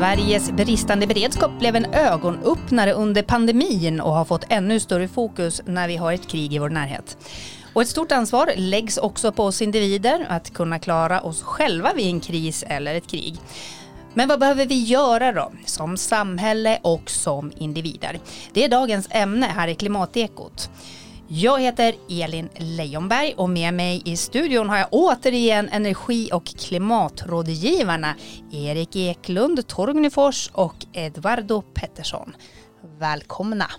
Sveriges bristande beredskap blev en ögonöppnare under pandemin och har fått ännu större fokus när vi har ett krig i vår närhet. Och ett stort ansvar läggs också på oss individer att kunna klara oss själva vid en kris eller ett krig. Men vad behöver vi göra då, som samhälle och som individer? Det är dagens ämne här i Klimatekot. Jag heter Elin Leijonberg och med mig i studion har jag återigen energi och klimatrådgivarna Erik Eklund Torgnefors och Eduardo Pettersson. Välkomna!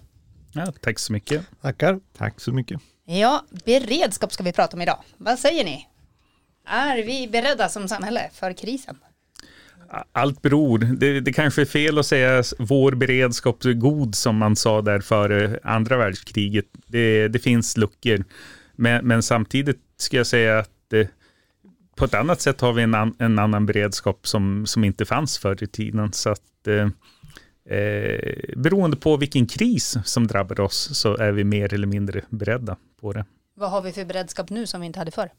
Ja, tack så mycket. Tackar. Tack så mycket. Ja, beredskap ska vi prata om idag. Vad säger ni? Är vi beredda som samhälle för krisen? Allt beror. Det, det kanske är fel att säga vår beredskap är god som man sa där före andra världskriget. Det, det finns luckor. Men, men, samtidigt ska jag säga att det, på ett annat sätt har vi en, an, en annan beredskap som, som inte fanns förr i tiden. Så att, eh, eh, beroende på vilken kris som drabbar oss så är vi mer eller mindre beredda på det. Vad har vi för beredskap nu som vi inte hade förr?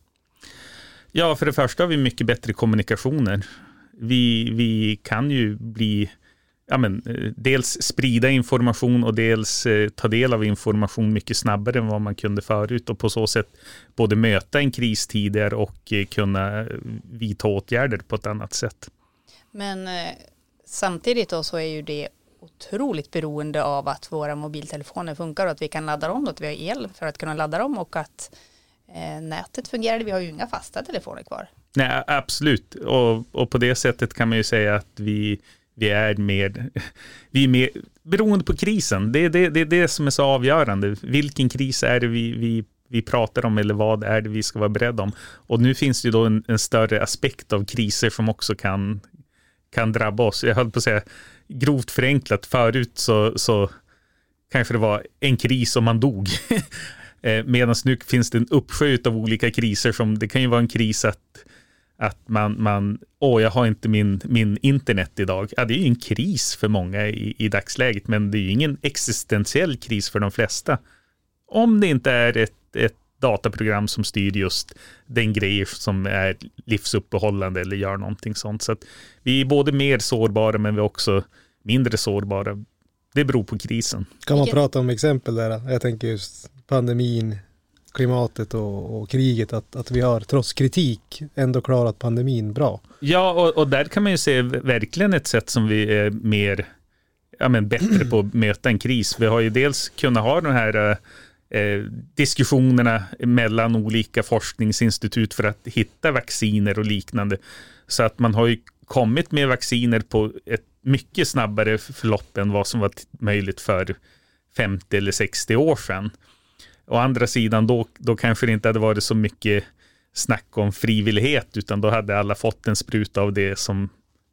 Ja, för det första har vi mycket bättre kommunikationer vi, vi kan ju bli ja, men, eh, dels sprida information och dels eh, ta del av information mycket snabbare än vad man kunde förut och på så sätt både möta en kris tidigare och eh, kunna eh, vidta åtgärder på ett annat sätt. Men eh, samtidigt då så är ju det otroligt beroende av att våra mobiltelefoner funkar och att vi kan ladda dem, att vi har el för att kunna ladda dem och att eh, nätet fungerar. Vi har ju inga fasta telefoner kvar. Nej, absolut. Och, och på det sättet kan man ju säga att vi, vi är mer, vi är mer beroende på krisen. Det är det, det, är det som är så avgörande. Vilken kris är det vi, vi, vi pratar om eller vad är det vi ska vara beredda om? Och nu finns det ju då en, en större aspekt av kriser som också kan, kan drabba oss. Jag höll på att säga grovt förenklat, förut så, så kanske det var en kris och man dog. Eh, medan nu finns det en uppsjö av olika kriser som det kan ju vara en kris att att man, man åh, jag har inte min, min internet idag. Ja, det är ju en kris för många i, i dagsläget, men det är ju ingen existentiell kris för de flesta. Om det inte är ett, ett dataprogram som styr just den grejer som är livsuppehållande eller gör någonting sånt. Så att vi är både mer sårbara, men vi är också mindre sårbara. Det beror på krisen. Kan man prata om exempel där? Jag tänker just pandemin, klimatet och, och, kriget, att, att vi har trots kritik ändå klarat pandemin bra. Ja, och, och där kan man ju se verkligen ett sätt som vi är mer, ja men bättre på att möta en kris. Vi har ju dels kunnat ha de här eh, eh diskussionerna mellan olika forskningsinstitut för att hitta vacciner och liknande. Så att man har ju kommit med vacciner på ett mycket snabbare förlopp än vad som var möjligt för 50 eller 60 år sedan. Å andra sidan, då, då kanske det inte hade varit så mycket snack om frivillighet, utan då hade alla fått en spruta av det som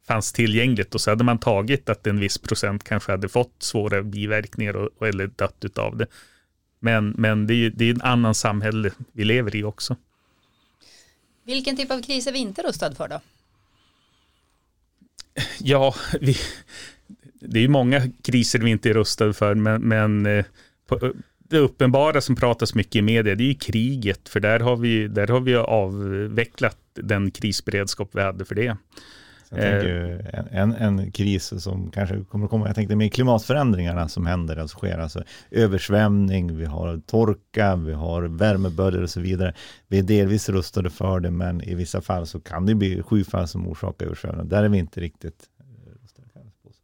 fanns tillgängligt och så hade man tagit att en viss procent kanske hade fått svåra biverkningar och, eller dött av det. Men, men det, är, det är en annan samhälle vi lever i också. Vilken typ av kris är vi inte rustad för då? Ja, vi, det är ju många kriser vi inte är rustade för, men, men eh, på, det uppenbara som pratas mycket i media, det är ju kriget, för där har vi, där har vi avvecklat den krisberedskap vi hade för det. Tänker en, en, en, kris som kanske kommer att komma, jag tänkte med klimatförändringarna som händer, alltså sker, alltså översvämning, vi har torka, vi har värmeböljor och så vidare. Vi är delvis rustade för det, men i vissa fall så kan det bli skyfall som orsakar översvämning. Där är vi inte riktigt rustade.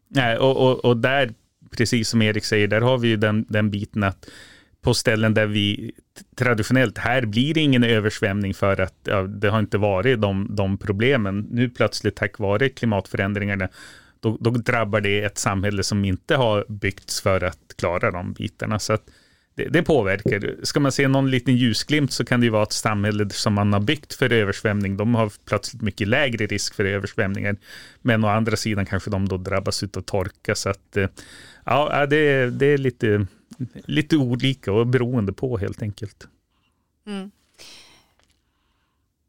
Nej, och, och, och där, precis som Erik säger, där har vi ju den, den biten att på ställen där vi traditionellt, här blir det ingen översvämning för att ja, det har inte varit de, de problemen. Nu plötsligt tack vare klimatförändringarna, då, då, drabbar det ett samhälle som inte har byggts för att klara de bitarna. Så det, det, påverkar. Ska man se någon liten ljusglimt så kan det ju vara ett samhälle som man har byggt för översvämning. De har plötsligt mycket lägre risk för översvämningar. Men å andra sidan kanske de då drabbas av torka. Så att, eh, ja, det, det är lite lite olika och beroende på helt enkelt. Mm.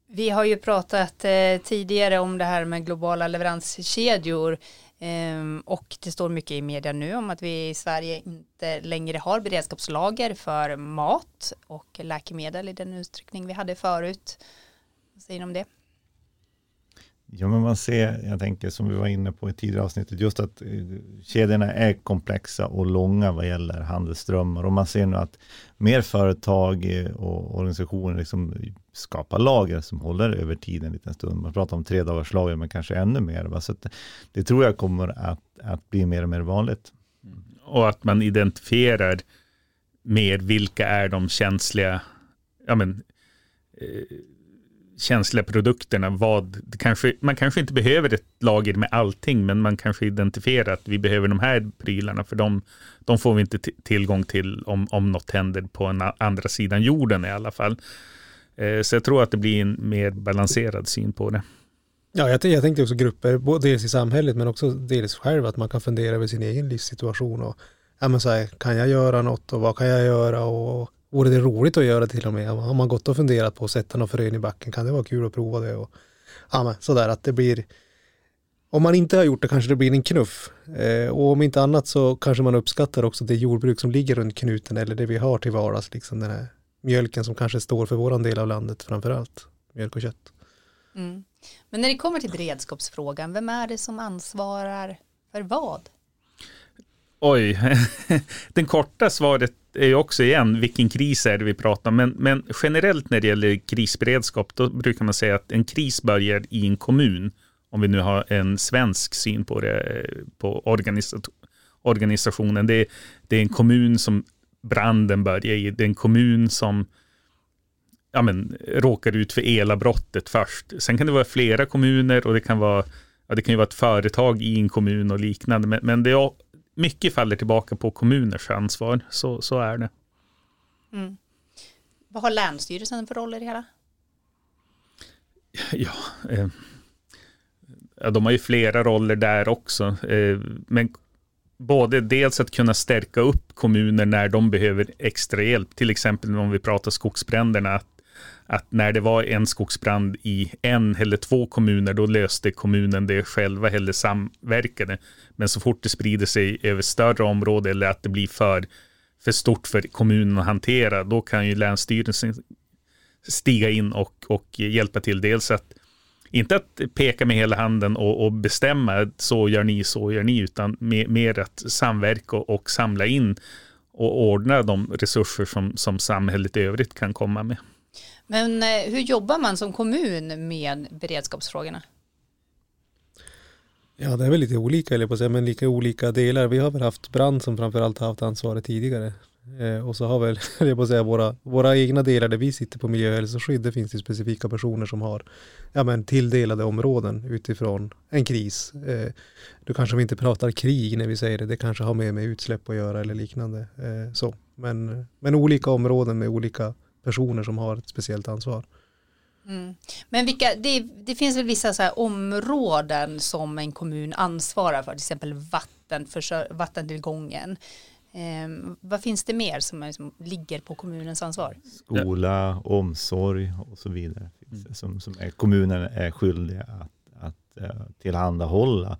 Vi har ju pratat eh, tidigare om det här med globala leveranskedjor eh, och det står mycket i media nu om att vi i Sverige inte längre har beredskapslager för mat och läkemedel i den utsträckning vi hade förut. Vad säger ni om det? Ja, men man ser, jag tänker som vi var inne på i tidigare avsnittet, just att eh, kedjorna är komplexa och långa vad gäller handelsströmmar och man ser nu att mer företag eh, och organisationer liksom skapar lager som håller över tid en liten stund. Man pratar om tre dagars lager, men kanske ännu mer. Va? Så det, det tror jag kommer att, att bli mer och mer vanligt. Mm. Och att man identifierar mer vilka är de känsliga, ja men, eh, känsliga produkterna. Vad, kanske, man kanske inte behöver ett lager med allting, men man kanske identifierar att vi behöver de här prylarna, för de, de får vi inte tillgång till om, om något händer på en andra sidan jorden i alla fall. Eh, så jag tror att det blir en mer balanserad syn på det. Ja, jag, jag tänkte också grupper, dels i samhället men också dels själv, att man kan fundera över sin egen livssituation och ja, men så här, kan jag göra något och vad kan jag göra och vore det roligt att göra till och med? Har man gått och funderat på att sätta någon frön i backen kan det vara kul att prova det och ja, men sådär att det blir om man inte har gjort det kanske det blir en knuff. Eh, och om inte annat så kanske man uppskattar också det jordbruk som ligger runt knuten eller det vi har till vardags, liksom den här mjölken som kanske står för våran del av landet framför allt. Mjölk och kött. Mm. Men när det kommer till beredskapsfrågan, vem är det som ansvarar för vad? Oj, den korta svaret är ju också igen, vilken kris är det vi pratar om? Men, men generellt när det gäller krisberedskap, då brukar man säga att en kris börjar i en kommun. Om vi nu har en svensk syn på det, eh, på organisationen. Det, det är en kommun som branden börjar i. Det är en kommun som ja, men, råkar ut för elavbrottet först. Sen kan det vara flera kommuner och det kan vara, ja, det kan ju vara ett företag i en kommun och liknande. Men, men det är, mycket faller tillbaka på kommuners ansvar. Så, så är det. Mm. Vad har Länsstyrelsen för roll i det hela? Ja, eh, ja, de har ju flera roller där också. Eh, men både dels att kunna stärka upp kommuner när de behöver extra hjälp, till exempel om vi pratar skogsbränderna, att, att när det var en skogsbrand i en eller två kommuner, då löste kommunen det själva eller samverkade. Men så fort det sprider sig över större områden eller att det blir för, för stort för kommunen att hantera, då kan ju länsstyrelsen stiga in och, och hjälpa till. Dels att inte att peka med hela handen och, och bestämma så gör ni, så gör ni, utan mer, mer att samverka och, och, samla in och ordna de resurser som, som samhället i övrigt kan komma med. Men eh, hur jobbar man som kommun med beredskapsfrågorna? Ja, det är väl lite olika, eller på att säga, men lika olika delar. Vi har väl haft brand som framförallt har haft ansvaret tidigare. Eh, och så har väl, jag på att säga, våra, våra egna delar där vi sitter på miljö och hälsoskydd, det finns ju specifika personer som har ja, men, tilldelade områden utifrån en kris. Eh, då kanske vi inte pratar krig när vi säger det, det kanske har mer med utsläpp att göra eller liknande. Eh, så. Men, men olika områden med olika personer som har ett speciellt ansvar. Mm. Men vilka, det, det, finns väl vissa så områden som en kommun ansvarar för, till exempel vatten, vattentillgången. Eh, vad finns det mer som, som, ligger på kommunens ansvar? Skola, omsorg och så vidare. Mm. Som, som är, kommunen är skyldiga att, att uh, tillhandahålla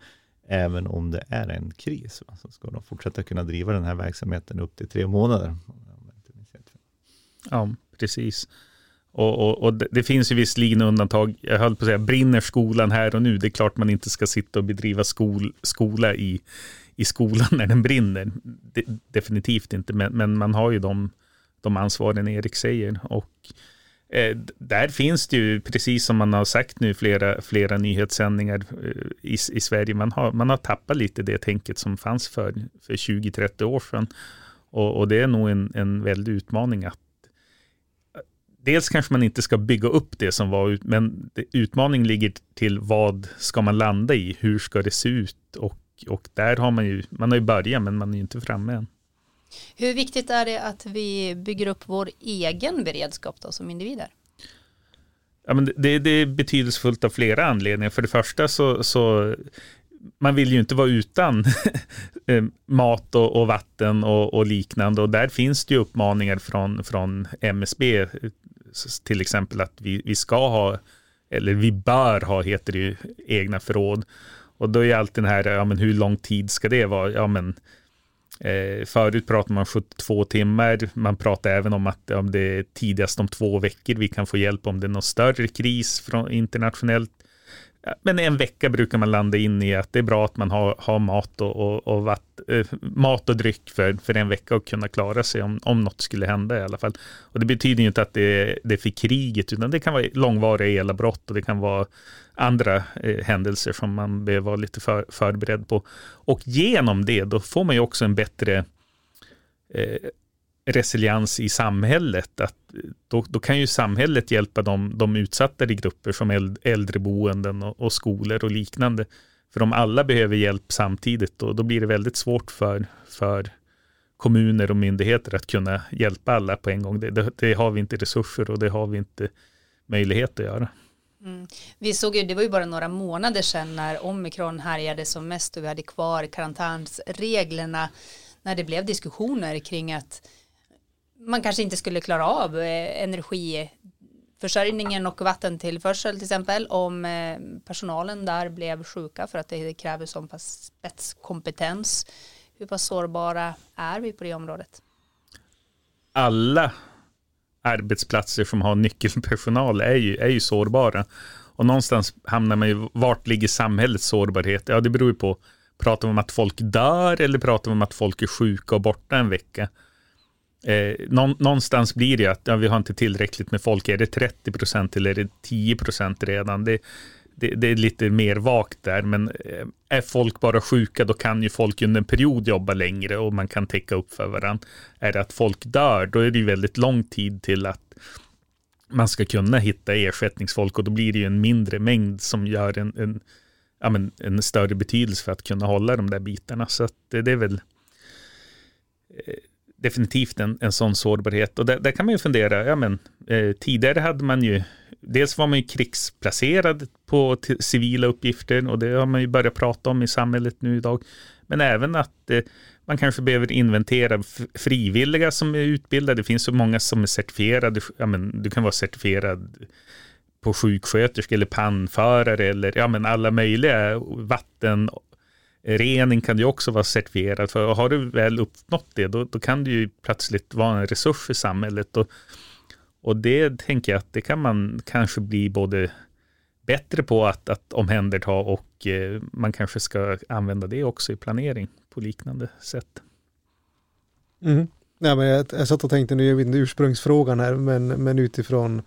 även om det är en kris. Va? Så ska de fortsätta kunna driva den här verksamheten upp till tre månader. Ja, precis. Och, och, och, det finns ju visserligen undantag. Jag höll på att säga, brinner skolan här och nu? Det är klart man inte ska sitta och bedriva skol, skola i, i skolan när den brinner. De, definitivt inte, men, men, man har ju de, de ansvaren Erik säger. Och eh, där finns det ju, precis som man har sagt nu, flera, flera nyhetssändningar eh, i, i Sverige. Man har, man har tappat lite det tänket som fanns för, för 20-30 år sedan. Och, och, det är nog en, en väldig utmaning att dels kanske man inte ska bygga upp det som var, men utmaningen ligger till vad ska man landa i? Hur ska det se ut? Och, och där har man ju, man har ju börjat, men man är ju inte framme än. Hur viktigt är det att vi bygger upp vår egen beredskap då som individer? Ja, men det, det är betydelsefullt av flera anledningar. För det första så, så man vill ju inte vara utan eh, mat och, och vatten och, och, liknande. Och där finns det ju uppmaningar från, från MSB, till exempel att vi, vi ska ha, eller vi bör ha, heter det ju, egna förråd. Och då är alltid den här, ja men hur lång tid ska det vara? Ja men eh, förut pratade man 72 timmar, man pratar även om att om det är tidigast om två veckor vi kan få hjälp om det är någon större kris från internationellt men en vecka brukar man landa in i att det är bra att man har, har mat, och, och, och vatt, eh, mat och dryck för, för en vecka och kunna klara sig om, om något skulle hända i alla fall. Och det betyder ju inte att det, är, det är för kriget, utan det kan vara långvariga elavbrott och det kan vara andra eh, händelser som man behöver vara lite för, förberedd på. Och genom det, då får man ju också en bättre eh, resiliens i samhället. Att då, då, kan ju samhället hjälpa de, de utsatta grupper som äldreboenden och, och skolor och liknande. För om alla behöver hjälp samtidigt, då, då blir det väldigt svårt för, för kommuner och myndigheter att kunna hjälpa alla på en gång. Det, det, det har vi inte resurser och det har vi inte möjlighet att göra. Mm. Vi såg ju, det var ju bara några månader sedan när omikron härjade som mest och vi hade kvar karantänsreglerna när det blev diskussioner kring att man kanske inte skulle klara av eh, energiförsörjningen och vattentillförsel till exempel om eh, personalen där blev sjuka för att det kräver sån pass spetskompetens. Hur pass sårbara är vi på det området? Alla arbetsplatser som har nyckelpersonal är ju, är ju sårbara. Och någonstans hamnar man ju, vart ligger samhällets sårbarhet? Ja, det beror ju på, pratar vi om att folk dör eller pratar vi om att folk är sjuka och borta en vecka? Eh, någonstans blir det att ja, vi har inte tillräckligt med folk. Är det 30 procent eller är det 10 procent redan? Det, det, det, är lite mer vagt där, men eh, är folk bara sjuka, då kan ju folk under en period jobba längre och man kan täcka upp för varandra. Är det att folk dör, då är det ju väldigt lång tid till att man ska kunna hitta ersättningsfolk och då blir det ju en mindre mängd som gör en, en, ja, men en större betydelse för att kunna hålla de där bitarna. Så det, det är väl eh, definitivt en, en sån sårbarhet. Och där, där, kan man ju fundera, ja men eh, tidigare hade man ju, dels var man ju krigsplacerad på civila uppgifter och det har man ju börjat prata om i samhället nu idag. Men även att eh, man kanske behöver inventera frivilliga som är utbildade. Det finns så många som är certifierade, ja men du kan vara certifierad på sjuksköterska eller pannförare eller ja men alla möjliga vatten Rening kan ju också vara certifierad för och har du väl uppnått det då, då kan du ju plötsligt vara en resurs för samhället och, och det tänker jag att det kan man kanske bli både bättre på att, att omhänderta och eh, man kanske ska använda det också i planering på liknande sätt. Mm. Nej, men jag, jag satt och tänkte, nu är vi inte ursprungsfrågan här, men, men utifrån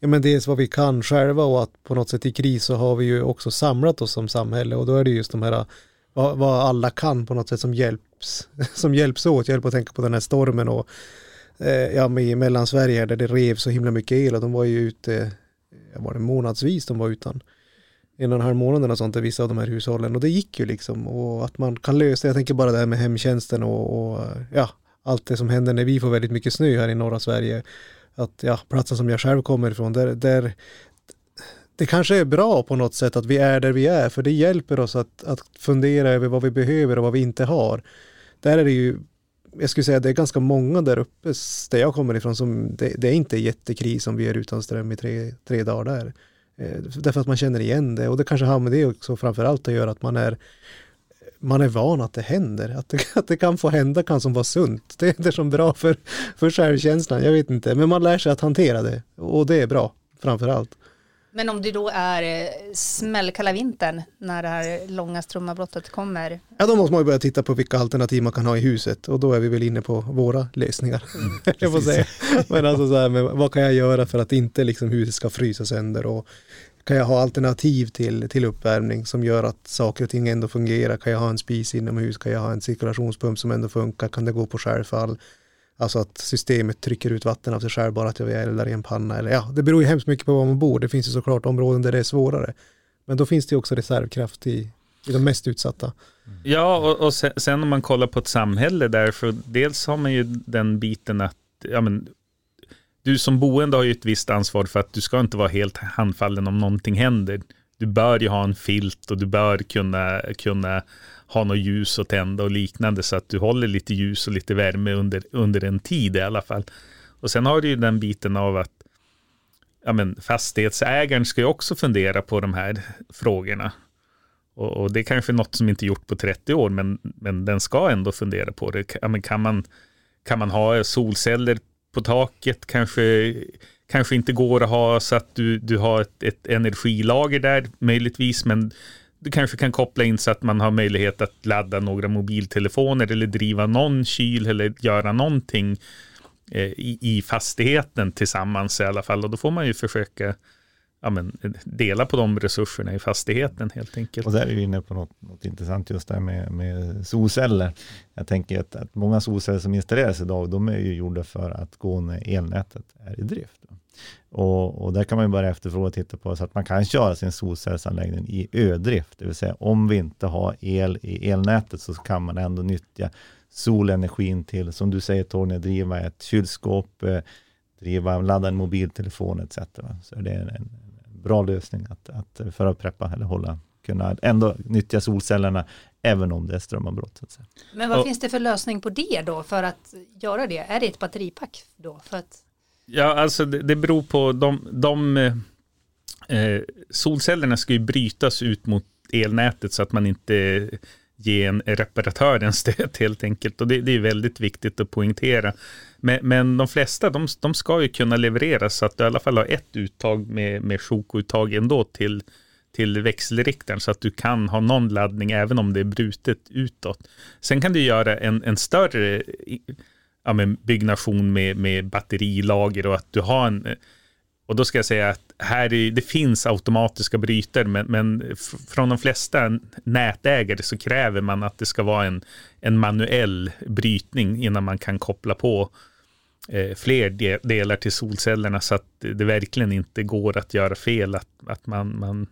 ja, men dels vad vi kan själva och att på något sätt i kris så har vi ju också samlat oss som samhälle och då är det just de här vad, vad, alla kan på något sätt som hjälps, som hjälps åt. Jag höll på att tänka på den här stormen och eh, ja, i Mellansverige där det rev så himla mycket el och de var ju ute, var det månadsvis de var utan. En och en halv månad och sånt i vissa av de här hushållen och det gick ju liksom och att man kan lösa, jag tänker bara det här med hemtjänsten och, och ja, allt det som händer när vi får väldigt mycket snö här i norra Sverige att ja, platsen som jag själv kommer ifrån, där, där, det kanske är bra på något sätt att vi är där vi är, för det hjälper oss att, att fundera över vad vi behöver och vad vi inte har. Där är det ju, jag skulle säga det är ganska många där uppe, där jag kommer ifrån, som det, det är inte jättekris om vi är utan ström i tre, tre dagar där. Eh, därför att man känner igen det och det kanske har med det också framförallt att göra att man är man är van att det händer. Att det, att det kan få hända kan som vara sunt. Det är det som är bra för, för självkänslan, jag vet inte. Men man lär sig att hantera det och det är bra framförallt. Men om det då är eh, smällkalla vintern när det här långa strömavbrottet kommer? Ja, då måste man ju börja titta på vilka alternativ man kan ha i huset och då är vi väl inne på våra lösningar. Mm, jag får säga. Men alltså så här, men vad kan jag göra för att inte liksom huset ska frysa sönder och kan jag ha alternativ till, till uppvärmning som gör att saker och ting ändå fungerar? Kan jag ha en spis inomhus? Kan jag ha en cirkulationspump som ändå funkar? Kan det gå på självfall? Alltså att systemet trycker ut vatten av sig själv bara att jag eldar i en panna. Eller, ja, det beror ju hemskt mycket på var man bor. Det finns ju såklart områden där det är svårare. Men då finns det ju också reservkraft i, i de mest utsatta. Ja, och, och sen, sen, om man kollar på ett samhälle där, för dels har man ju den biten att ja, men, du som boende har ju ett visst ansvar för att du ska inte vara helt handfallen om någonting händer. Du bör ju ha en filt och du bör kunna, kunna ha något ljus att tända och liknande så att du håller lite ljus och lite värme under, under en tid i alla fall. Och sen har du ju den biten av att ja, men fastighetsägaren ska ju också fundera på de här frågorna. Och, och det är kanske något som inte gjort på 30 år, men, men den ska ändå fundera på det. Ja, men kan, man, kan man ha solceller på taket? Kanske kanske inte går att ha så att du, du har ett, ett energilager där möjligtvis, men du kanske kan koppla in så att man har möjlighet att ladda några mobiltelefoner eller driva någon kyl eller göra någonting eh, i, i fastigheten tillsammans i alla fall. Och då får man ju försöka ja, men, dela på de resurserna i fastigheten helt enkelt. Och där är vi inne på något, något intressant just där med, med solceller. Jag tänker att, att många solceller som installeras idag, de är ju gjorda för att gå när elnätet är i drift. Och, och där kan man ju börja efterfråga och titta på så att man kan köra sin solcellsanläggning i ödrift, det vill säga om vi inte har el i elnätet så kan man ändå nyttja solenergin till, som du säger Tony, driva ett kylskåp, eh, driva, ladda en mobiltelefon etc. Så det är en, bra lösning att, att för att preppa eller hålla, kunna ändå nyttja solcellerna även om det är strömavbrott. Men vad och, finns det för lösning på det då för att göra det? Är det ett batteripack då? För att... Ja, alltså det, det beror på de, de eh, eh, solcellerna ska ju brytas ut mot elnätet så att man inte ger en reparatör en stöt helt enkelt. Och det, det är väldigt viktigt att poängtera. Men, men de flesta, de, de, ska ju kunna levereras så att du i alla fall har ett uttag med, med sjokuttag ändå till, till växelriktaren så att du kan ha någon laddning även om det är brutet utåt. Sen kan du göra en, en större ja, men byggnation med, med batterilager och att du har en eh, och då ska jag säga att här är, det finns automatiska brytare, men, men från de flesta nätägare så kräver man att det ska vara en, en manuell brytning innan man kan koppla på eh, fler de, delar till solcellerna så att det verkligen inte går att göra fel, att, att man, man,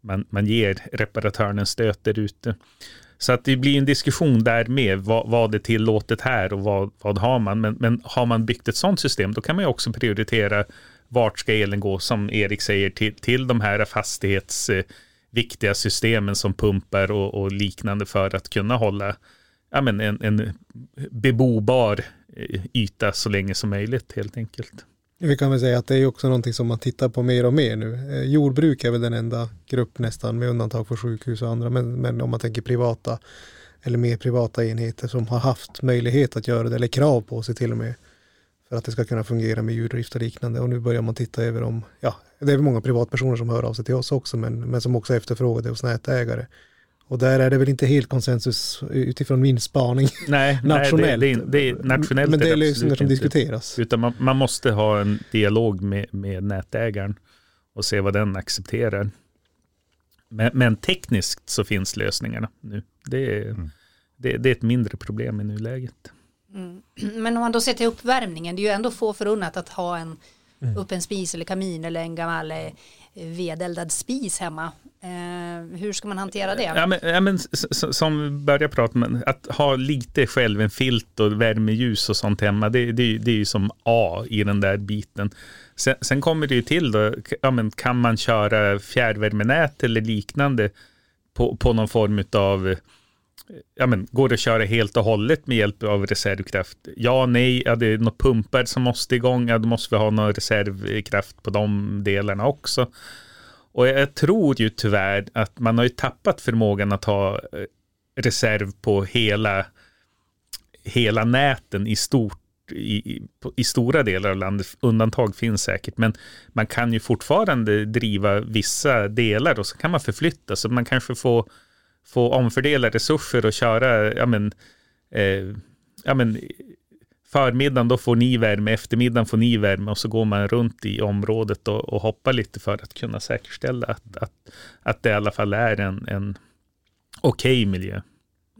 man, man ger reparatören en stöt där ute. Så att det blir en diskussion där med vad, vad är tillåtet här och vad, vad har man. Men, men har man byggt ett sådant system, då kan man ju också prioritera vart ska elen gå, som Erik säger, till, till de här fastighetsviktiga eh, systemen som pumpar och, och, liknande för att kunna hålla ja, men en, en bebobar eh, yta så länge som möjligt helt enkelt. Vi kan väl säga att det är också någonting som man tittar på mer och mer nu. Eh, jordbruk är väl den enda grupp nästan med undantag för sjukhus och andra, men, men om man tänker privata eller mer privata enheter som har haft möjlighet att göra det, eller krav på sig till och med, för att det ska kunna fungera med djurdrift och liknande. Och nu börjar man titta över om, ja, det är många privatpersoner som hör av sig till oss också, men, men som också efterfrågar det hos nätägare. Och där är det väl inte helt konsensus utifrån min spaning. Nej, nationellt. Nej, det, det, är, nationellt men det är lösningar som inte. diskuteras. Utan man, man, måste ha en dialog med, med nätägaren och se vad den accepterar. Men, men tekniskt så finns lösningarna nu. Det är, mm. det, det är ett mindre problem i nuläget. Mm. Men om man då ser till uppvärmningen, det är ju ändå få förunnat att ha en mm. upp en spis eller kamin eller en gammal eh, vedeldad spis hemma. Eh, hur ska man hantera det? Ja, men, ja, men, som vi började prata om, att ha lite själv en filt och värmeljus och sånt hemma, det, det, det är ju som A i den där biten. Sen, sen kommer det ju till då, ja, men, kan man köra fjärrvärmenät eller liknande på, på någon form av ja, men, går det att köra helt och hållet med hjälp av reservkraft? Ja, nej, ja, det är några pumpar som måste igång, ja, då måste vi ha någon reservkraft på de delarna också. Och jag tror ju tyvärr att man har ju tappat förmågan att ha eh, reserv på hela, hela näten i stort i, i, stora delar av landet. Undantag finns säkert, men man kan ju fortfarande driva vissa delar och så kan man förflytta, så man kanske får får omfördela resurser och köra, ja men, eh, ja men förmiddagen då får ni värme, eftermiddagen får ni värme och så går man runt i området och, och hoppar lite för att kunna säkerställa att, att, att det i alla fall är en, en okej okay miljö.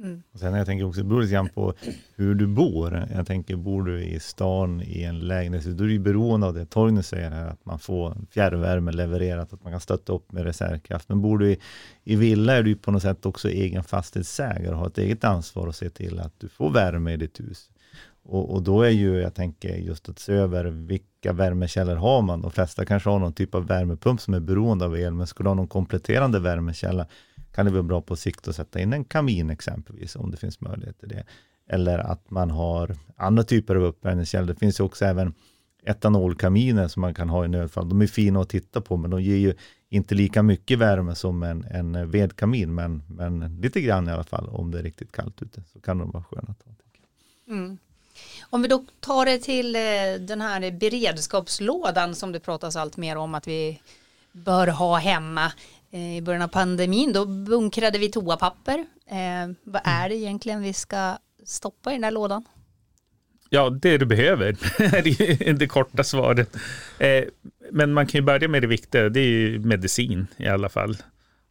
Mm. Och sen jag tänker också, det beror lite grann på hur du bor. Jag tänker, bor du i stan i en lägenhet, då är du beroende av det Torgny säger här, att man får fjärrvärme levererat, att man kan stötta upp med reservkraft. Men bor du i, i villa är du på något sätt också egen fastighetsägare och har ett eget ansvar att se till att du får värme i ditt hus. Och, och, då är ju, jag tänker just att se över vilka värmekällor har man. De flesta kanske har någon typ av värmepump som är beroende av el, men skulle ha någon kompletterande värmekälla kan det vara bra på sikt att sätta in en kamin exempelvis, om det finns möjlighet till det. Eller att man har andra typer av uppvärmningskällor. Det finns ju också även etanolkaminer som man kan ha i nödfall. De är fina att titta på, men de ger ju inte lika mycket värme som en, en vedkamin, men, men lite grann i alla fall om det är riktigt kallt ute, så kan de vara sköna att ha. Mm. Om vi då tar det till eh, den här beredskapslådan som det pratas allt mer om att vi bör ha hemma. Eh, I början av pandemin då bunkrade vi toapapper. Eh, vad är det egentligen vi ska stoppa i den här lådan? Ja, det du behöver är det korta svaret. Eh, men man kan ju börja med det viktiga, det är ju medicin i alla fall.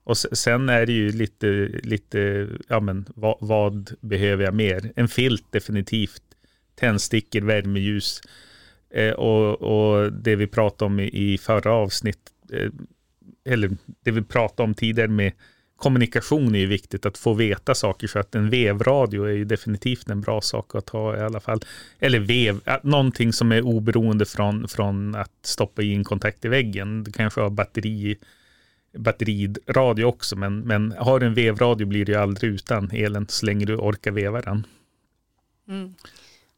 Och sen är det ju lite, lite ja men vad, vad behöver jag mer? En filt definitivt tändstickor, värmeljus eh, och, och, det vi pratade om i, i förra avsnitt, eh, eller det vi pratade om tidigare med kommunikation är ju viktigt, att få veta saker så att en vevradio är ju definitivt en bra sak att ha i alla fall. Eller vev, någonting som är oberoende från, från att stoppa in kontakt i väggen. Du kanske har batteri batteriradio också, men, men har du en vevradio blir det ju aldrig utan elen så länge du orkar veva den. Mm.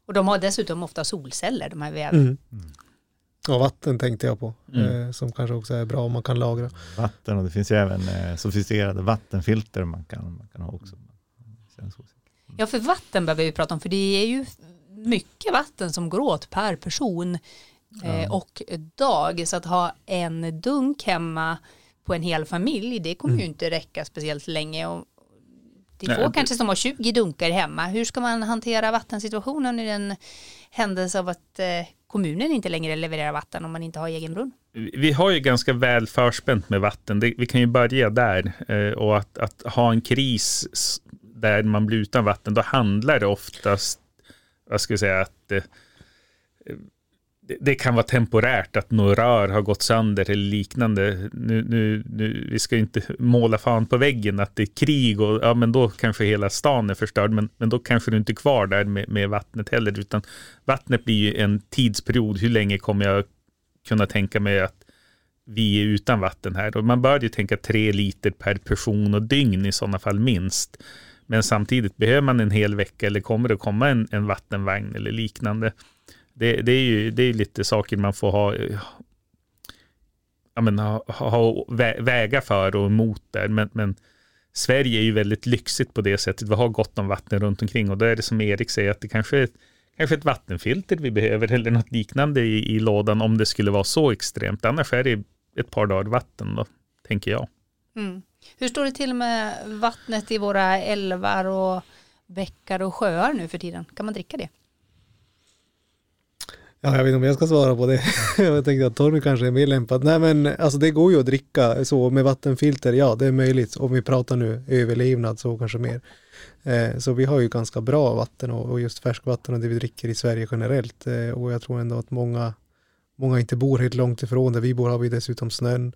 Och de har dessutom ofta solceller, de här väven. Mm. Mm. Och vatten tänkte jag på, mm. eh, som kanske också är bra om man kan lagra. Vatten och det finns ju även eh, sofistikerade vattenfilter man kan, man kan ha också. Ja, för vatten behöver vi prata om, för det är ju mycket vatten som går åt per person eh, ja. och dag. Så att ha en dunk hemma på en hel familj, det kommer mm. ju inte räcka speciellt länge. Och det är få kanske som har 20 dunkar hemma. Hur ska man hantera vattensituationen i den händelse av att eh, kommunen inte längre levererar vatten om man inte har egen brunn? Vi har ju ganska väl förspänt med vatten. Vi kan ju börja där. Eh, och att, att, ha en kris där man blir utan vatten, då handlar det oftast, vad ska jag säga, att eh, det kan vara temporärt att några rör har gått sönder eller liknande. Nu, nu, nu, vi ska inte måla fan på väggen att det är krig och ja, men då kanske hela stan är förstörd. Men, men då kanske du inte är kvar där med, med vattnet heller, utan vattnet blir ju en tidsperiod. Hur länge kommer jag kunna tänka mig att vi är utan vatten här? Och man bör ju tänka tre liter per person och dygn i sådana fall minst. Men samtidigt behöver man en hel vecka eller kommer det komma en, en vattenvagn eller liknande det, det, är ju det är lite saker man får ha, ja, men, ha, ha väga för och emot där. Men, men Sverige är ju väldigt lyxigt på det sättet. Vi har gott om vatten runt omkring och då är det som Erik säger att det kanske är kanske ett vattenfilter vi behöver eller något liknande i, i lådan om det skulle vara så extremt. Annars är det ett par dagar vatten då, tänker jag. Mm. Hur står det till med vattnet i våra älvar och bäckar och sjöar nu för tiden? Kan man dricka det? Ja, jag vet inte om jag ska svara på det. jag tänkte att Torgny kanske är mer lämpad. Nej men alltså det går ju att dricka så med vattenfilter, ja det är möjligt. Om vi pratar nu överlevnad så kanske mer. Eh, så vi har ju ganska bra vatten och, och, just färskvatten och det vi dricker i Sverige generellt. Eh, och jag tror ändå att många, många inte bor helt långt ifrån. Där vi bor har vi dessutom snön.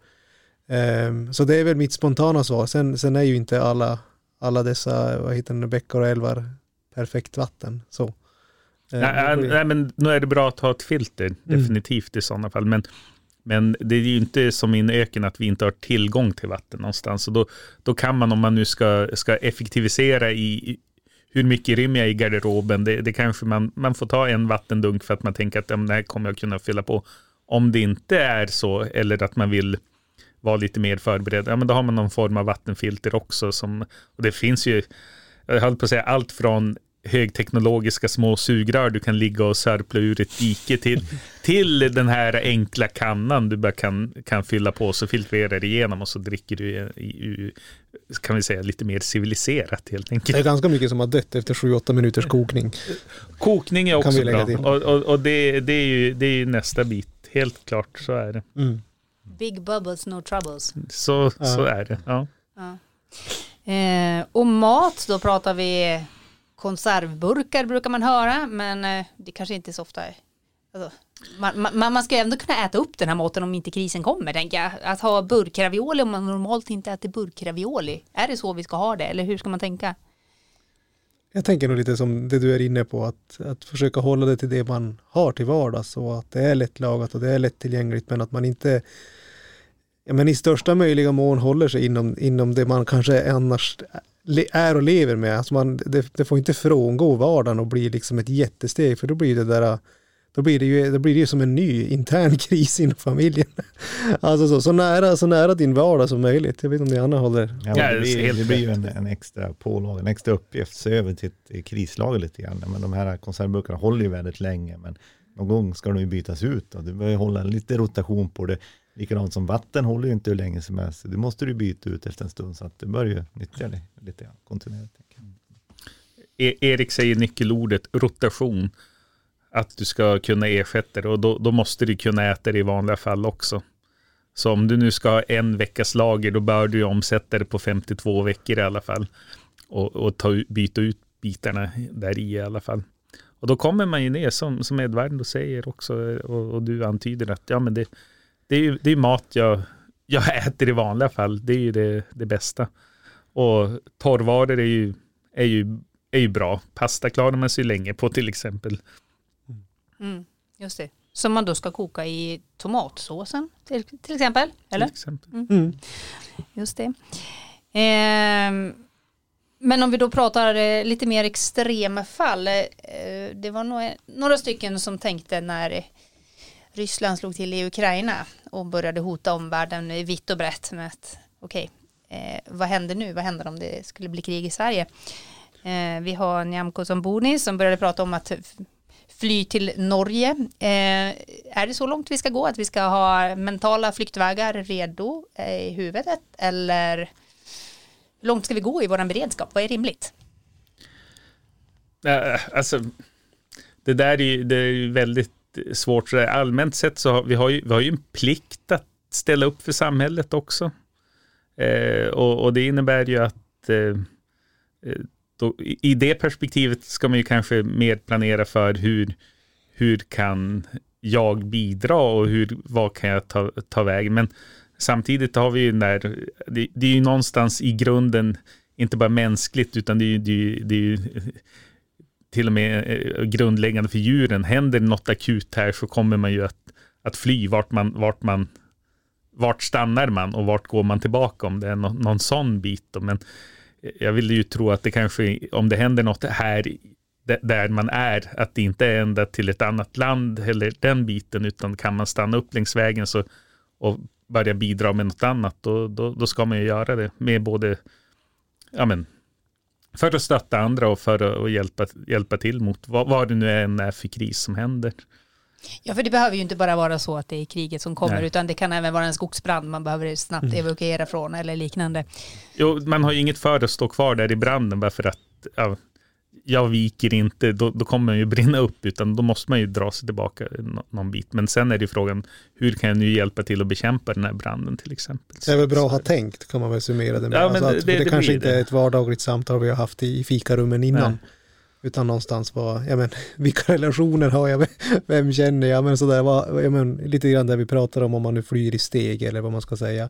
Eh, så det är väl mitt spontana svar. Sen, sen är ju inte alla, alla dessa, vad heter det, bäckar och älvar perfekt vatten. Så. Eh, nej, nej, men nu är det bra att ha ett filter, mm. definitivt i sådana fall. Men, men det är ju inte som i en öken att vi inte har tillgång till vatten någonstans. Och då, då kan man, om man nu ska, ska effektivisera i, hur mycket rymmer jag i garderoben, det, det kanske man, man får ta en vattendunk för att man tänker att ja, det här kommer jag kunna fylla på. Om det inte är så, eller att man vill vara lite mer förberedd, ja men då har man någon form av vattenfilter också. Som, och det finns ju, jag höll på att säga allt från högteknologiska små sugrör du kan ligga och sörpla ur ett dike till, till den här enkla kannan du bara kan, kan fylla på så filtrerar det igenom och så dricker du i, i, kan vi säga lite mer civiliserat helt enkelt. Det är ganska mycket som har dött efter 7-8 minuters kokning. Kokning är också bra och, och, och, det, det, är ju, det är ju nästa bit, helt klart så är det. Mm. Big bubbles, no troubles. Så, ja. så är det, ja. ja. Eh, och mat, då pratar vi konservburkar brukar man höra, men eh, det kanske inte är så ofta. Alltså, man, man, man, ska ändå kunna äta upp den här maten om inte krisen kommer, tänker jag. Att ha burkravioli om man normalt inte äter burkravioli. Är det så vi ska ha det, eller hur ska man tänka? Jag tänker nog lite som det du är inne på, att, att försöka hålla det till det man har till vardags och att det är lättlagat och det är lättillgängligt, men att man inte ja, men i största möjliga mån håller sig inom, inom det man kanske annars är och lever med. Alltså man, det, det, får inte frångå vardagen och bli liksom ett jättesteg för då blir det där då blir det ju, då blir det ju som en ny intern kris inom familjen. Alltså så, så, nära, så nära din vardag som möjligt. Jag vet inte om ni andra håller... Ja, det, blir, det blir ju en, en extra pålaga, en extra uppgift, se över till ett krislager lite grann. Men de här konservburkarna håller ju väldigt länge, men någon gång ska de ju bytas ut och du behöver hålla lite rotation på det. Likadant som vatten håller ju inte hur länge som helst. Det måste du byta ut efter en stund så att du bör ju nyttja det lite grann kontinuerligt. jag. E- Erik säger nyckelordet rotation. Att du ska kunna ersätta det och då, då måste du kunna äta det i vanliga fall också. Så om du nu ska ha en veckas lager då bör du ju omsätta det på 52 veckor i alla fall. Och, och ta, byta ut bitarna där i i alla fall. Och då kommer man ju ner som, som Edvard säger också och, och du antyder att ja men det, det är ju det är mat jag, jag äter i vanliga fall. Det är ju det, det bästa. Och torrvaror är ju, är ju är ju bra. Pasta klarar man sig länge på till exempel. Mm, just det. Som man då ska koka i tomatsåsen till, till exempel. Eller? Till exempel. Mm. Just det. Ehm, men om vi då pratar eh, lite mer extrema fall. Eh, det var några stycken som tänkte när Ryssland slog till i Ukraina och började hota omvärlden i vitt och brett med att okej, eh, vad händer nu? Vad händer om det skulle bli krig i Sverige? Eh, vi har Nyamko Samboni som började prata om att fly till Norge. Eh, är det så långt vi ska gå att vi ska ha mentala flyktvägar redo eh, i huvudet eller hur långt ska vi gå i vår beredskap? Vad är rimligt? Eh, alltså, det där är ju, det är ju väldigt svårt. Allmänt sett så har vi, har ju, vi har ju en plikt att ställa upp för samhället också. Eh, och, och det innebär ju att eh, eh, då, i i det perspektivet ska man ju kanske mer planera för hur, hur kan jag bidra och hur, vad kan jag ta, ta vägen. Men samtidigt har vi ju när, det, det är ju någonstans i grunden inte bara mänskligt utan det är ju, det är ju, det är ju till och med eh, grundläggande för djuren. Händer något akut här så kommer man ju att, att fly vart man, vart man vart stannar man och vart går man tillbaka om det är någon, någon sån bit. Då. Men jag vill ju tro att det kanske, om det händer något här där man är, att det inte är ända till ett annat land eller den biten, utan kan man stanna upp längs vägen så, och börja bidra med något annat, då, då, då ska man ju göra det med både, ja men, för att stötta andra och för att hjälpa, hjälpa till mot vad, vad det nu än är för kris som händer. Ja, för det behöver ju inte bara vara så att det är kriget som kommer, Nej. utan det kan även vara en skogsbrand man behöver snabbt evakuera från eller liknande. Jo, man har ju inget för att stå kvar där i branden bara för att ja, jag viker inte, då, då kommer man ju brinna upp, utan då måste man ju dra sig tillbaka nå- någon bit. Men sen är det ju frågan, hur kan jag nu hjälpa till att bekämpa den här branden till exempel? Det är väl bra att ha tänkt kan man väl summera det med. Ja, men alltså det- det- det, det kanske inte är ett vardagligt samtal vi har haft i, i fikarummen innan. Nej. Utan någonstans var, ja men vilka relationer har jag, vem känner jag, men sådär, vad, ja, men, lite grann det vi pratar om om man nu flyr i steg eller vad man ska säga.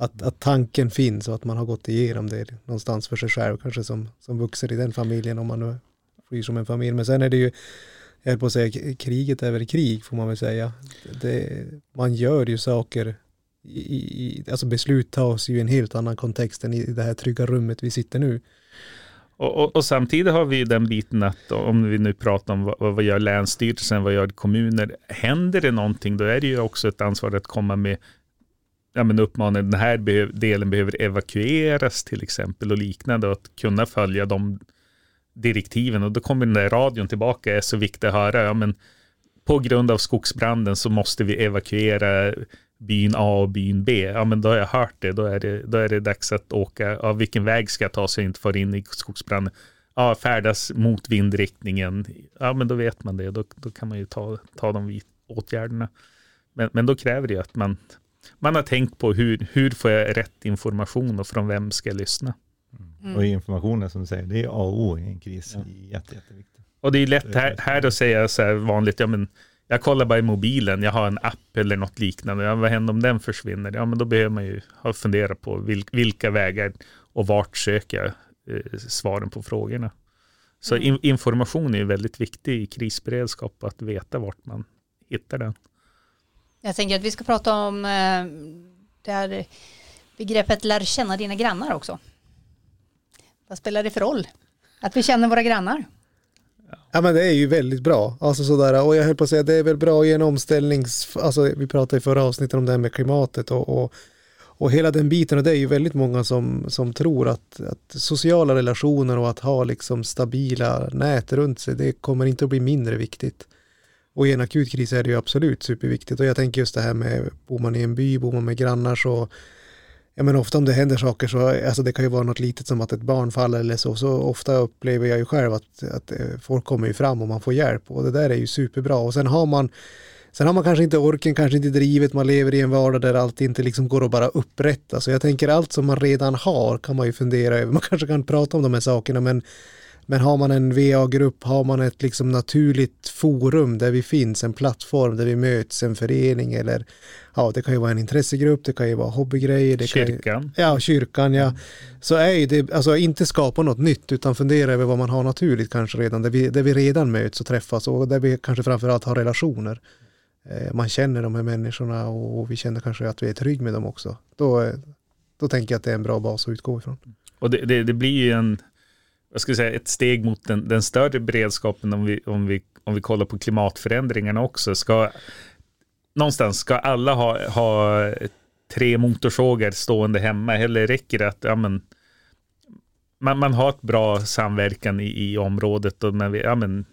Att, att tanken finns och att man har gått igenom det någonstans för sig själv, kanske som, som vuxen i den familjen om man nu flyr som en familj. Men sen är det ju, jag höll på att säga, kriget är väl krig får man väl säga. Det, man gör ju saker, i, i, alltså beslut tas ju i en helt annan kontext än i det här trygga rummet vi sitter nu. Och, och, och samtidigt har vi ju den biten att om vi nu pratar om vad, vad gör länsstyrelsen, vad gör kommuner, händer det någonting då är det ju också ett ansvar att komma med ja, men uppmana den här behöv, delen behöver evakueras till exempel och liknande och att kunna följa de direktiven och då kommer den där radion tillbaka är så viktigt att höra, ja men på grund av skogsbranden så måste vi evakuera byn A och byn B. Ja, men då har jag hört det. Då är det, då är det dags att åka. Ja, vilken väg ska jag ta så jag inte får in i skogsbranden? Ja, färdas mot vindriktningen. Ja, men då vet man det. Då, då kan man ju ta, ta de åtgärderna. Men, men då kräver det ju att man, man har tänkt på hur, hur får jag rätt information och från vem ska jag lyssna? Mm. Och informationen som du säger, det är A och O i en kris. Ja. Det är jätte, jätteviktigt. Och det är lätt här, här att säga så här vanligt, ja men jag kollar bara i mobilen, jag har en app eller något liknande. Ja, vad händer om den försvinner? Ja, men då behöver man ju ha funderat på vil, vilka vägar och vart söker jag eh, svaren på frågorna. Så Mm. in, information är ju väldigt viktig i krisberedskap, att veta vart man hittar den. Jag tänker att vi ska prata om eh, det här begreppet lär känna dina grannar också. Vad spelar det för roll? Att vi känner våra grannar? Ja men det är ju väldigt bra. Alltså sådär, och jag höll på att säga det är väl bra i en omställnings... Alltså vi pratade i förra avsnittet om det här med klimatet och, och, och hela den biten och det är ju väldigt många som, som tror att, att sociala relationer och att ha liksom stabila nät runt sig det kommer inte att bli mindre viktigt. Och i en akut kris är det ju absolut superviktigt. Och jag tänker just det här med bor man i en by, bor man med grannar så Ja men ofta om det händer saker så, alltså det kan ju vara något litet som att ett barn faller eller så, så ofta upplever jag ju själv att, att eh, folk kommer ju fram och man får hjälp. Och det där är ju superbra. Och sen har man Sen har man kanske inte orken, kanske inte drivet, man lever i en vardag där allt inte liksom går att bara upprätta. Så jag tänker allt som man redan har kan man ju fundera över. Man kanske kan prata om de här sakerna men men har man en VA-grupp, har man ett liksom naturligt forum där vi finns, en plattform där vi möts, en förening eller ja, det kan ju vara en intressegrupp, det kan ju vara hobbygrejer. Det kyrkan. Kan, ja, kyrkan, ja. Så är ju det, alltså inte skapa något nytt utan fundera över vad man har naturligt kanske redan, där vi, där vi redan möts och träffas och där vi kanske framförallt har relationer. Eh, man känner de här människorna och vi känner kanske att vi är trygg med dem också. Då, då tänker jag att det är en bra bas att utgå ifrån. Och det, det, det blir ju en jag skulle säga, ett steg mot den, den större beredskapen om vi, om, vi, om vi kollar på klimatförändringarna också. Ska, någonstans ska alla ha, ha tre motorsågar stående hemma eller räcker det att ja, men, man, man har ett bra samverkan i, i området och man, ja, men,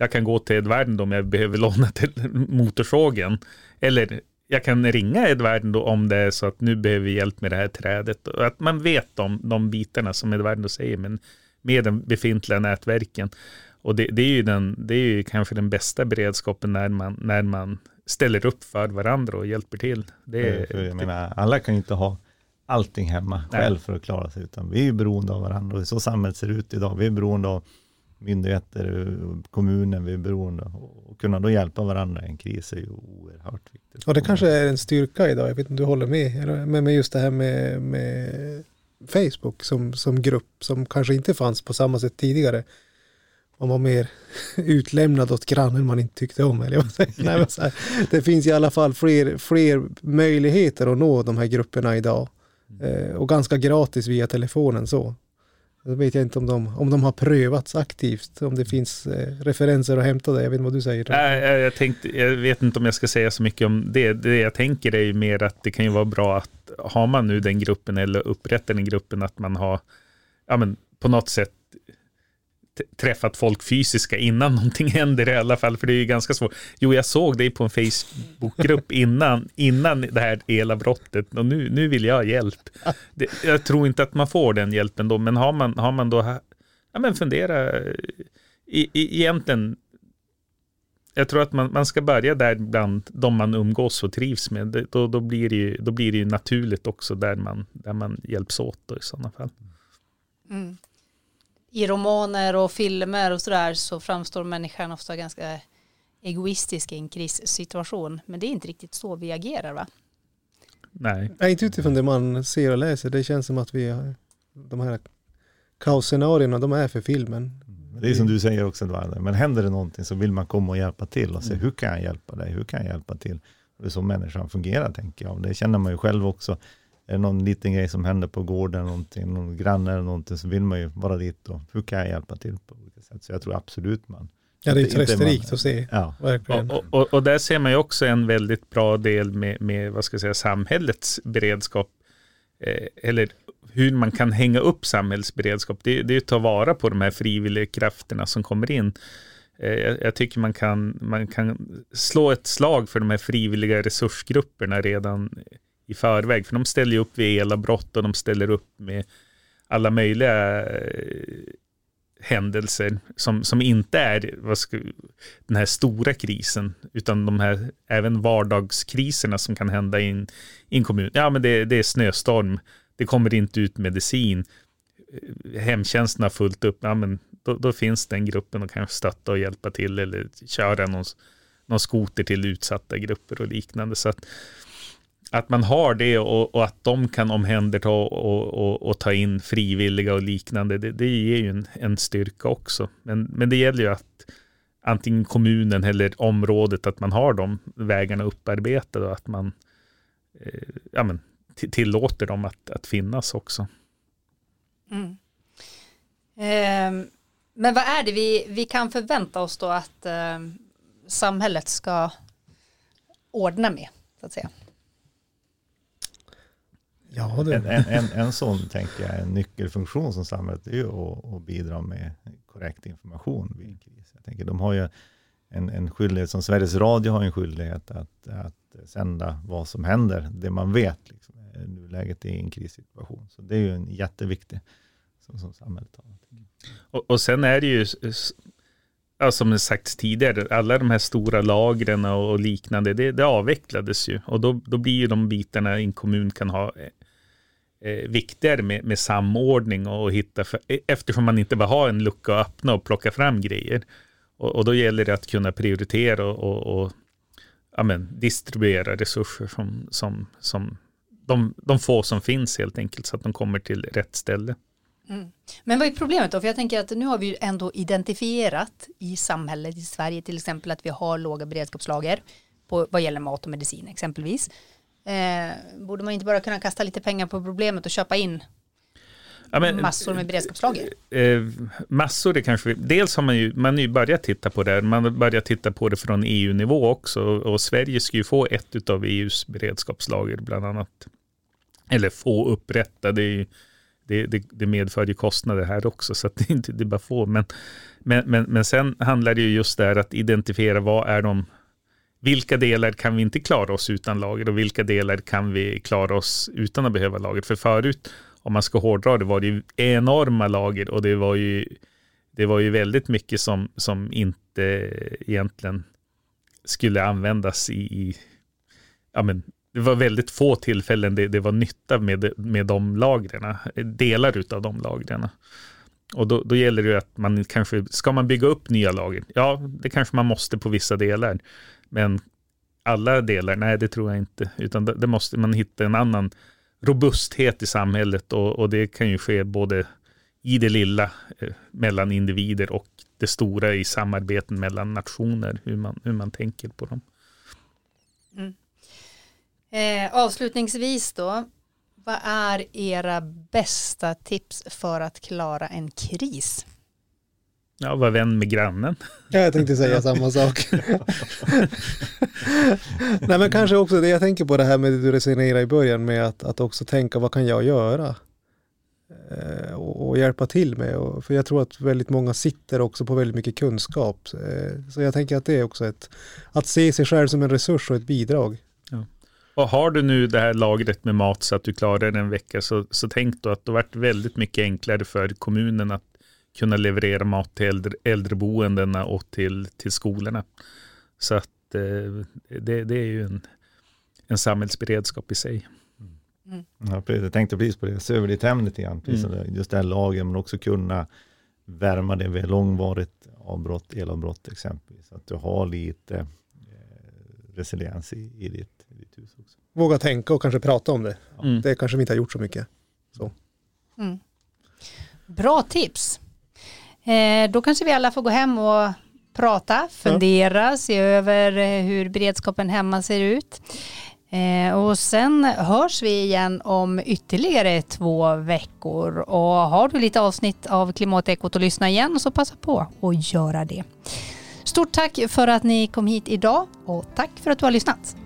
jag kan gå till Edvarden om jag behöver låna till motorsågen. Eller jag kan ringa Edvarden om det är så att nu behöver vi hjälp med det här trädet. Och att man vet om de bitarna som Edvarden säger. Men med de befintliga nätverken. Och det, det, är ju den, det är ju kanske den bästa beredskapen när man, när man ställer upp för varandra och hjälper till. Det är, för jag menar, alla kan ju inte ha allting hemma Nej. själv för att klara sig, utan vi är beroende av varandra. Och så samhället ser ut idag. Vi är beroende av myndigheter, kommunen, vi är beroende att kunna då hjälpa varandra i en kris är ju oerhört viktigt. Och det kanske är en styrka idag, jag vet inte om du håller med, men med just det här med, med Facebook som, som grupp som kanske inte fanns på samma sätt tidigare. Man var mer utlämnad åt grannen man inte tyckte om. Eller vad Nej, så här, det finns i alla fall fler, fler möjligheter att nå de här grupperna idag. Eh, och ganska gratis via telefonen så. Då vet jag inte om de, om de har prövats aktivt, om det finns eh, referenser att hämta där. Jag vet inte vad du säger. Jag, jag, tänkte, jag vet inte om jag ska säga så mycket om det. Det jag tänker är ju mer att det kan ju vara bra att har man nu den gruppen eller upprättar den gruppen att man har ja, men, på något sätt träffat folk fysiska innan någonting händer i alla fall, för det är ju ganska svårt. Jo, jag såg dig på en Facebookgrupp innan, innan det här elavbrottet och nu, nu vill jag ha hjälp. Det, jag tror inte att man får den hjälpen då, men har man, har man då, ja men fundera, i, i, egentligen, jag tror att man, man ska börja där bland de man umgås och trivs med. Då, då, blir, det ju, då blir det ju naturligt också där man, där man hjälps åt då, i sådana fall. Mm i romaner och filmer och sådär så framstår människan ofta ganska egoistisk i en krissituation. Men det är inte riktigt så vi agerar va? Nej. Nej, inte utifrån det man ser och läser. Det känns som att vi har de här kaosscenarierna, de är för filmen. Det är som du säger också, men händer det någonting så vill man komma och hjälpa till och se mm. hur kan jag hjälpa dig, hur kan jag hjälpa till? Det är så människan fungerar tänker jag. Det känner man ju själv också är det någon liten grej som händer på gården, någonting, någon granne eller någonting, så vill man ju vara dit och hur kan jag hjälpa till på olika sätt. Så jag tror absolut man Ja, det är trösterikt att se. Ja. Verkligen. Och, och, och, där ser man ju också en väldigt bra del med, med vad ska jag säga, samhällets beredskap. Eh, eller hur man kan hänga upp samhällsberedskap. Det, det är att ta vara på de här frivilliga krafterna som kommer in. Eh, jag, jag, tycker man kan, man kan slå ett slag för de här frivilliga resursgrupperna redan i förväg. För de ställer upp vid elavbrott och de ställer upp med alla möjliga eh, händelser som, som inte är vad ska, den här stora krisen, utan de här även vardagskriserna som kan hända i en, i en kommun. Ja, men det, det är snöstorm, det kommer inte ut medicin, hemtjänsten har fullt upp, ja, men då, då finns den gruppen och kan stötta och hjälpa till eller köra någon, någon skoter till utsatta grupper och liknande. Så att, att man har det och, och, att de kan omhänderta och, och, och, ta in frivilliga och liknande, det, det ger ju en, en, styrka också. Men, men det gäller ju att antingen kommunen eller området, att man har de vägarna upparbetade och att man eh, ja, men, tillåter dem att, att finnas också. Mm. Eh, Men vad är det vi, vi kan förvänta oss då att eh, samhället ska ordna med, så att säga? Ja, det. En, en, en, en sån, tänker jag, en nyckelfunktion som samhället är ju att, att bidra med korrekt information vid en kris. Jag tänker, de har ju en, en skyldighet, som Sveriges Radio har en skyldighet att, att sända vad som händer, det man vet, liksom, nuläget i en krissituation. Så det är ju en jätteviktig som, som samhället har. Och, och sen är det ju, ja, som det sagts tidigare, alla de här stora lagren och liknande, det, det avvecklades ju. Och då, då blir ju de bitarna en kommun kan ha eh, eh viktigare med, med, samordning och hitta, för, e, eftersom man inte bara har en lucka att öppna och plocka fram grejer. Och, och då gäller det att kunna prioritera och, och, och ja, men, distribuera resurser som, som, som de, de få som finns helt enkelt så att de kommer till rätt ställe. Mm. Men vad är problemet då? För jag tänker att nu har vi ju ändå identifierat i samhället i Sverige till exempel att vi har låga beredskapslager på vad gäller mat och medicin exempelvis. Eh, borde man inte bara kunna kasta lite pengar på problemet och köpa in ja, men, massor med beredskapslager? Eh, massor är kanske, dels har man ju, man ju börjat titta på det, man har börjat titta på det från EU-nivå också och Sverige ska ju få ett av EUs beredskapslager bland annat. Eller få upprätta, det, är, det, det, det medför ju kostnader här också så det är inte det bara få. Men, men, men, men sen handlar det ju just där att identifiera vad är de vilka delar kan vi inte klara oss utan lager och vilka delar kan vi klara oss utan att behöva lager? För förut, om man ska hårdra det, var det ju enorma lager och det var ju, det var ju väldigt mycket som, som inte egentligen skulle användas i, i ja men, det var väldigt få tillfällen det, det var nytta med, med de lagren, delar av de lagren. Och då, då, gäller det ju att man kanske, ska man bygga upp nya lager? Ja, det kanske man måste på vissa delar. Men alla delar, nej det tror jag inte. Utan det, det måste man hitta en annan robusthet i samhället och, och, det kan ju ske både i det lilla eh, mellan individer och det stora i samarbeten mellan nationer, hur man, hur man tänker på dem. Mm. Eh, avslutningsvis då, vad är era bästa tips för att klara en kris? Ja, var vän med grannen. Ja, jag tänkte säga samma sak. Nej, men kanske också det jag tänker på det här med det du resonerade i början med att, att också tänka vad kan jag göra? Eh, och, och, hjälpa till med. Och, för jag tror att väldigt många sitter också på väldigt mycket kunskap. Eh, så jag tänker att det är också ett, att se sig själv som en resurs och ett bidrag. Ja. Och har du nu det här lagret med mat så att du klarar en vecka så, så tänk då att det varit väldigt mycket enklare för kommunen att kunna leverera mat till äldre, äldreboendena och till, till skolorna. Så att eh, det, det är ju en, en samhällsberedskap i sig. Mm. Ja, precis. Jag tänkte precis på det, se över ditt hem lite grann. Mm. Just här lagen, men också kunna värma det vid långvarigt avbrott, elavbrott exempelvis. Så att du har lite eh, resiliens i, i, ditt, i ditt hus också. Våga tänka och kanske prata om det. Mm. Det kanske vi inte har gjort så mycket. Så. Mm. Bra tips. Eh, då kanske vi alla får gå hem och prata, fundera, ja. se över eh, hur beredskapen hemma ser ut. Eh, och sen hörs vi igen om ytterligare två veckor och har du lite avsnitt av Klimatekot att lyssna igen så passa på att göra det. Stort tack för att ni kom hit idag och tack för att du har lyssnat.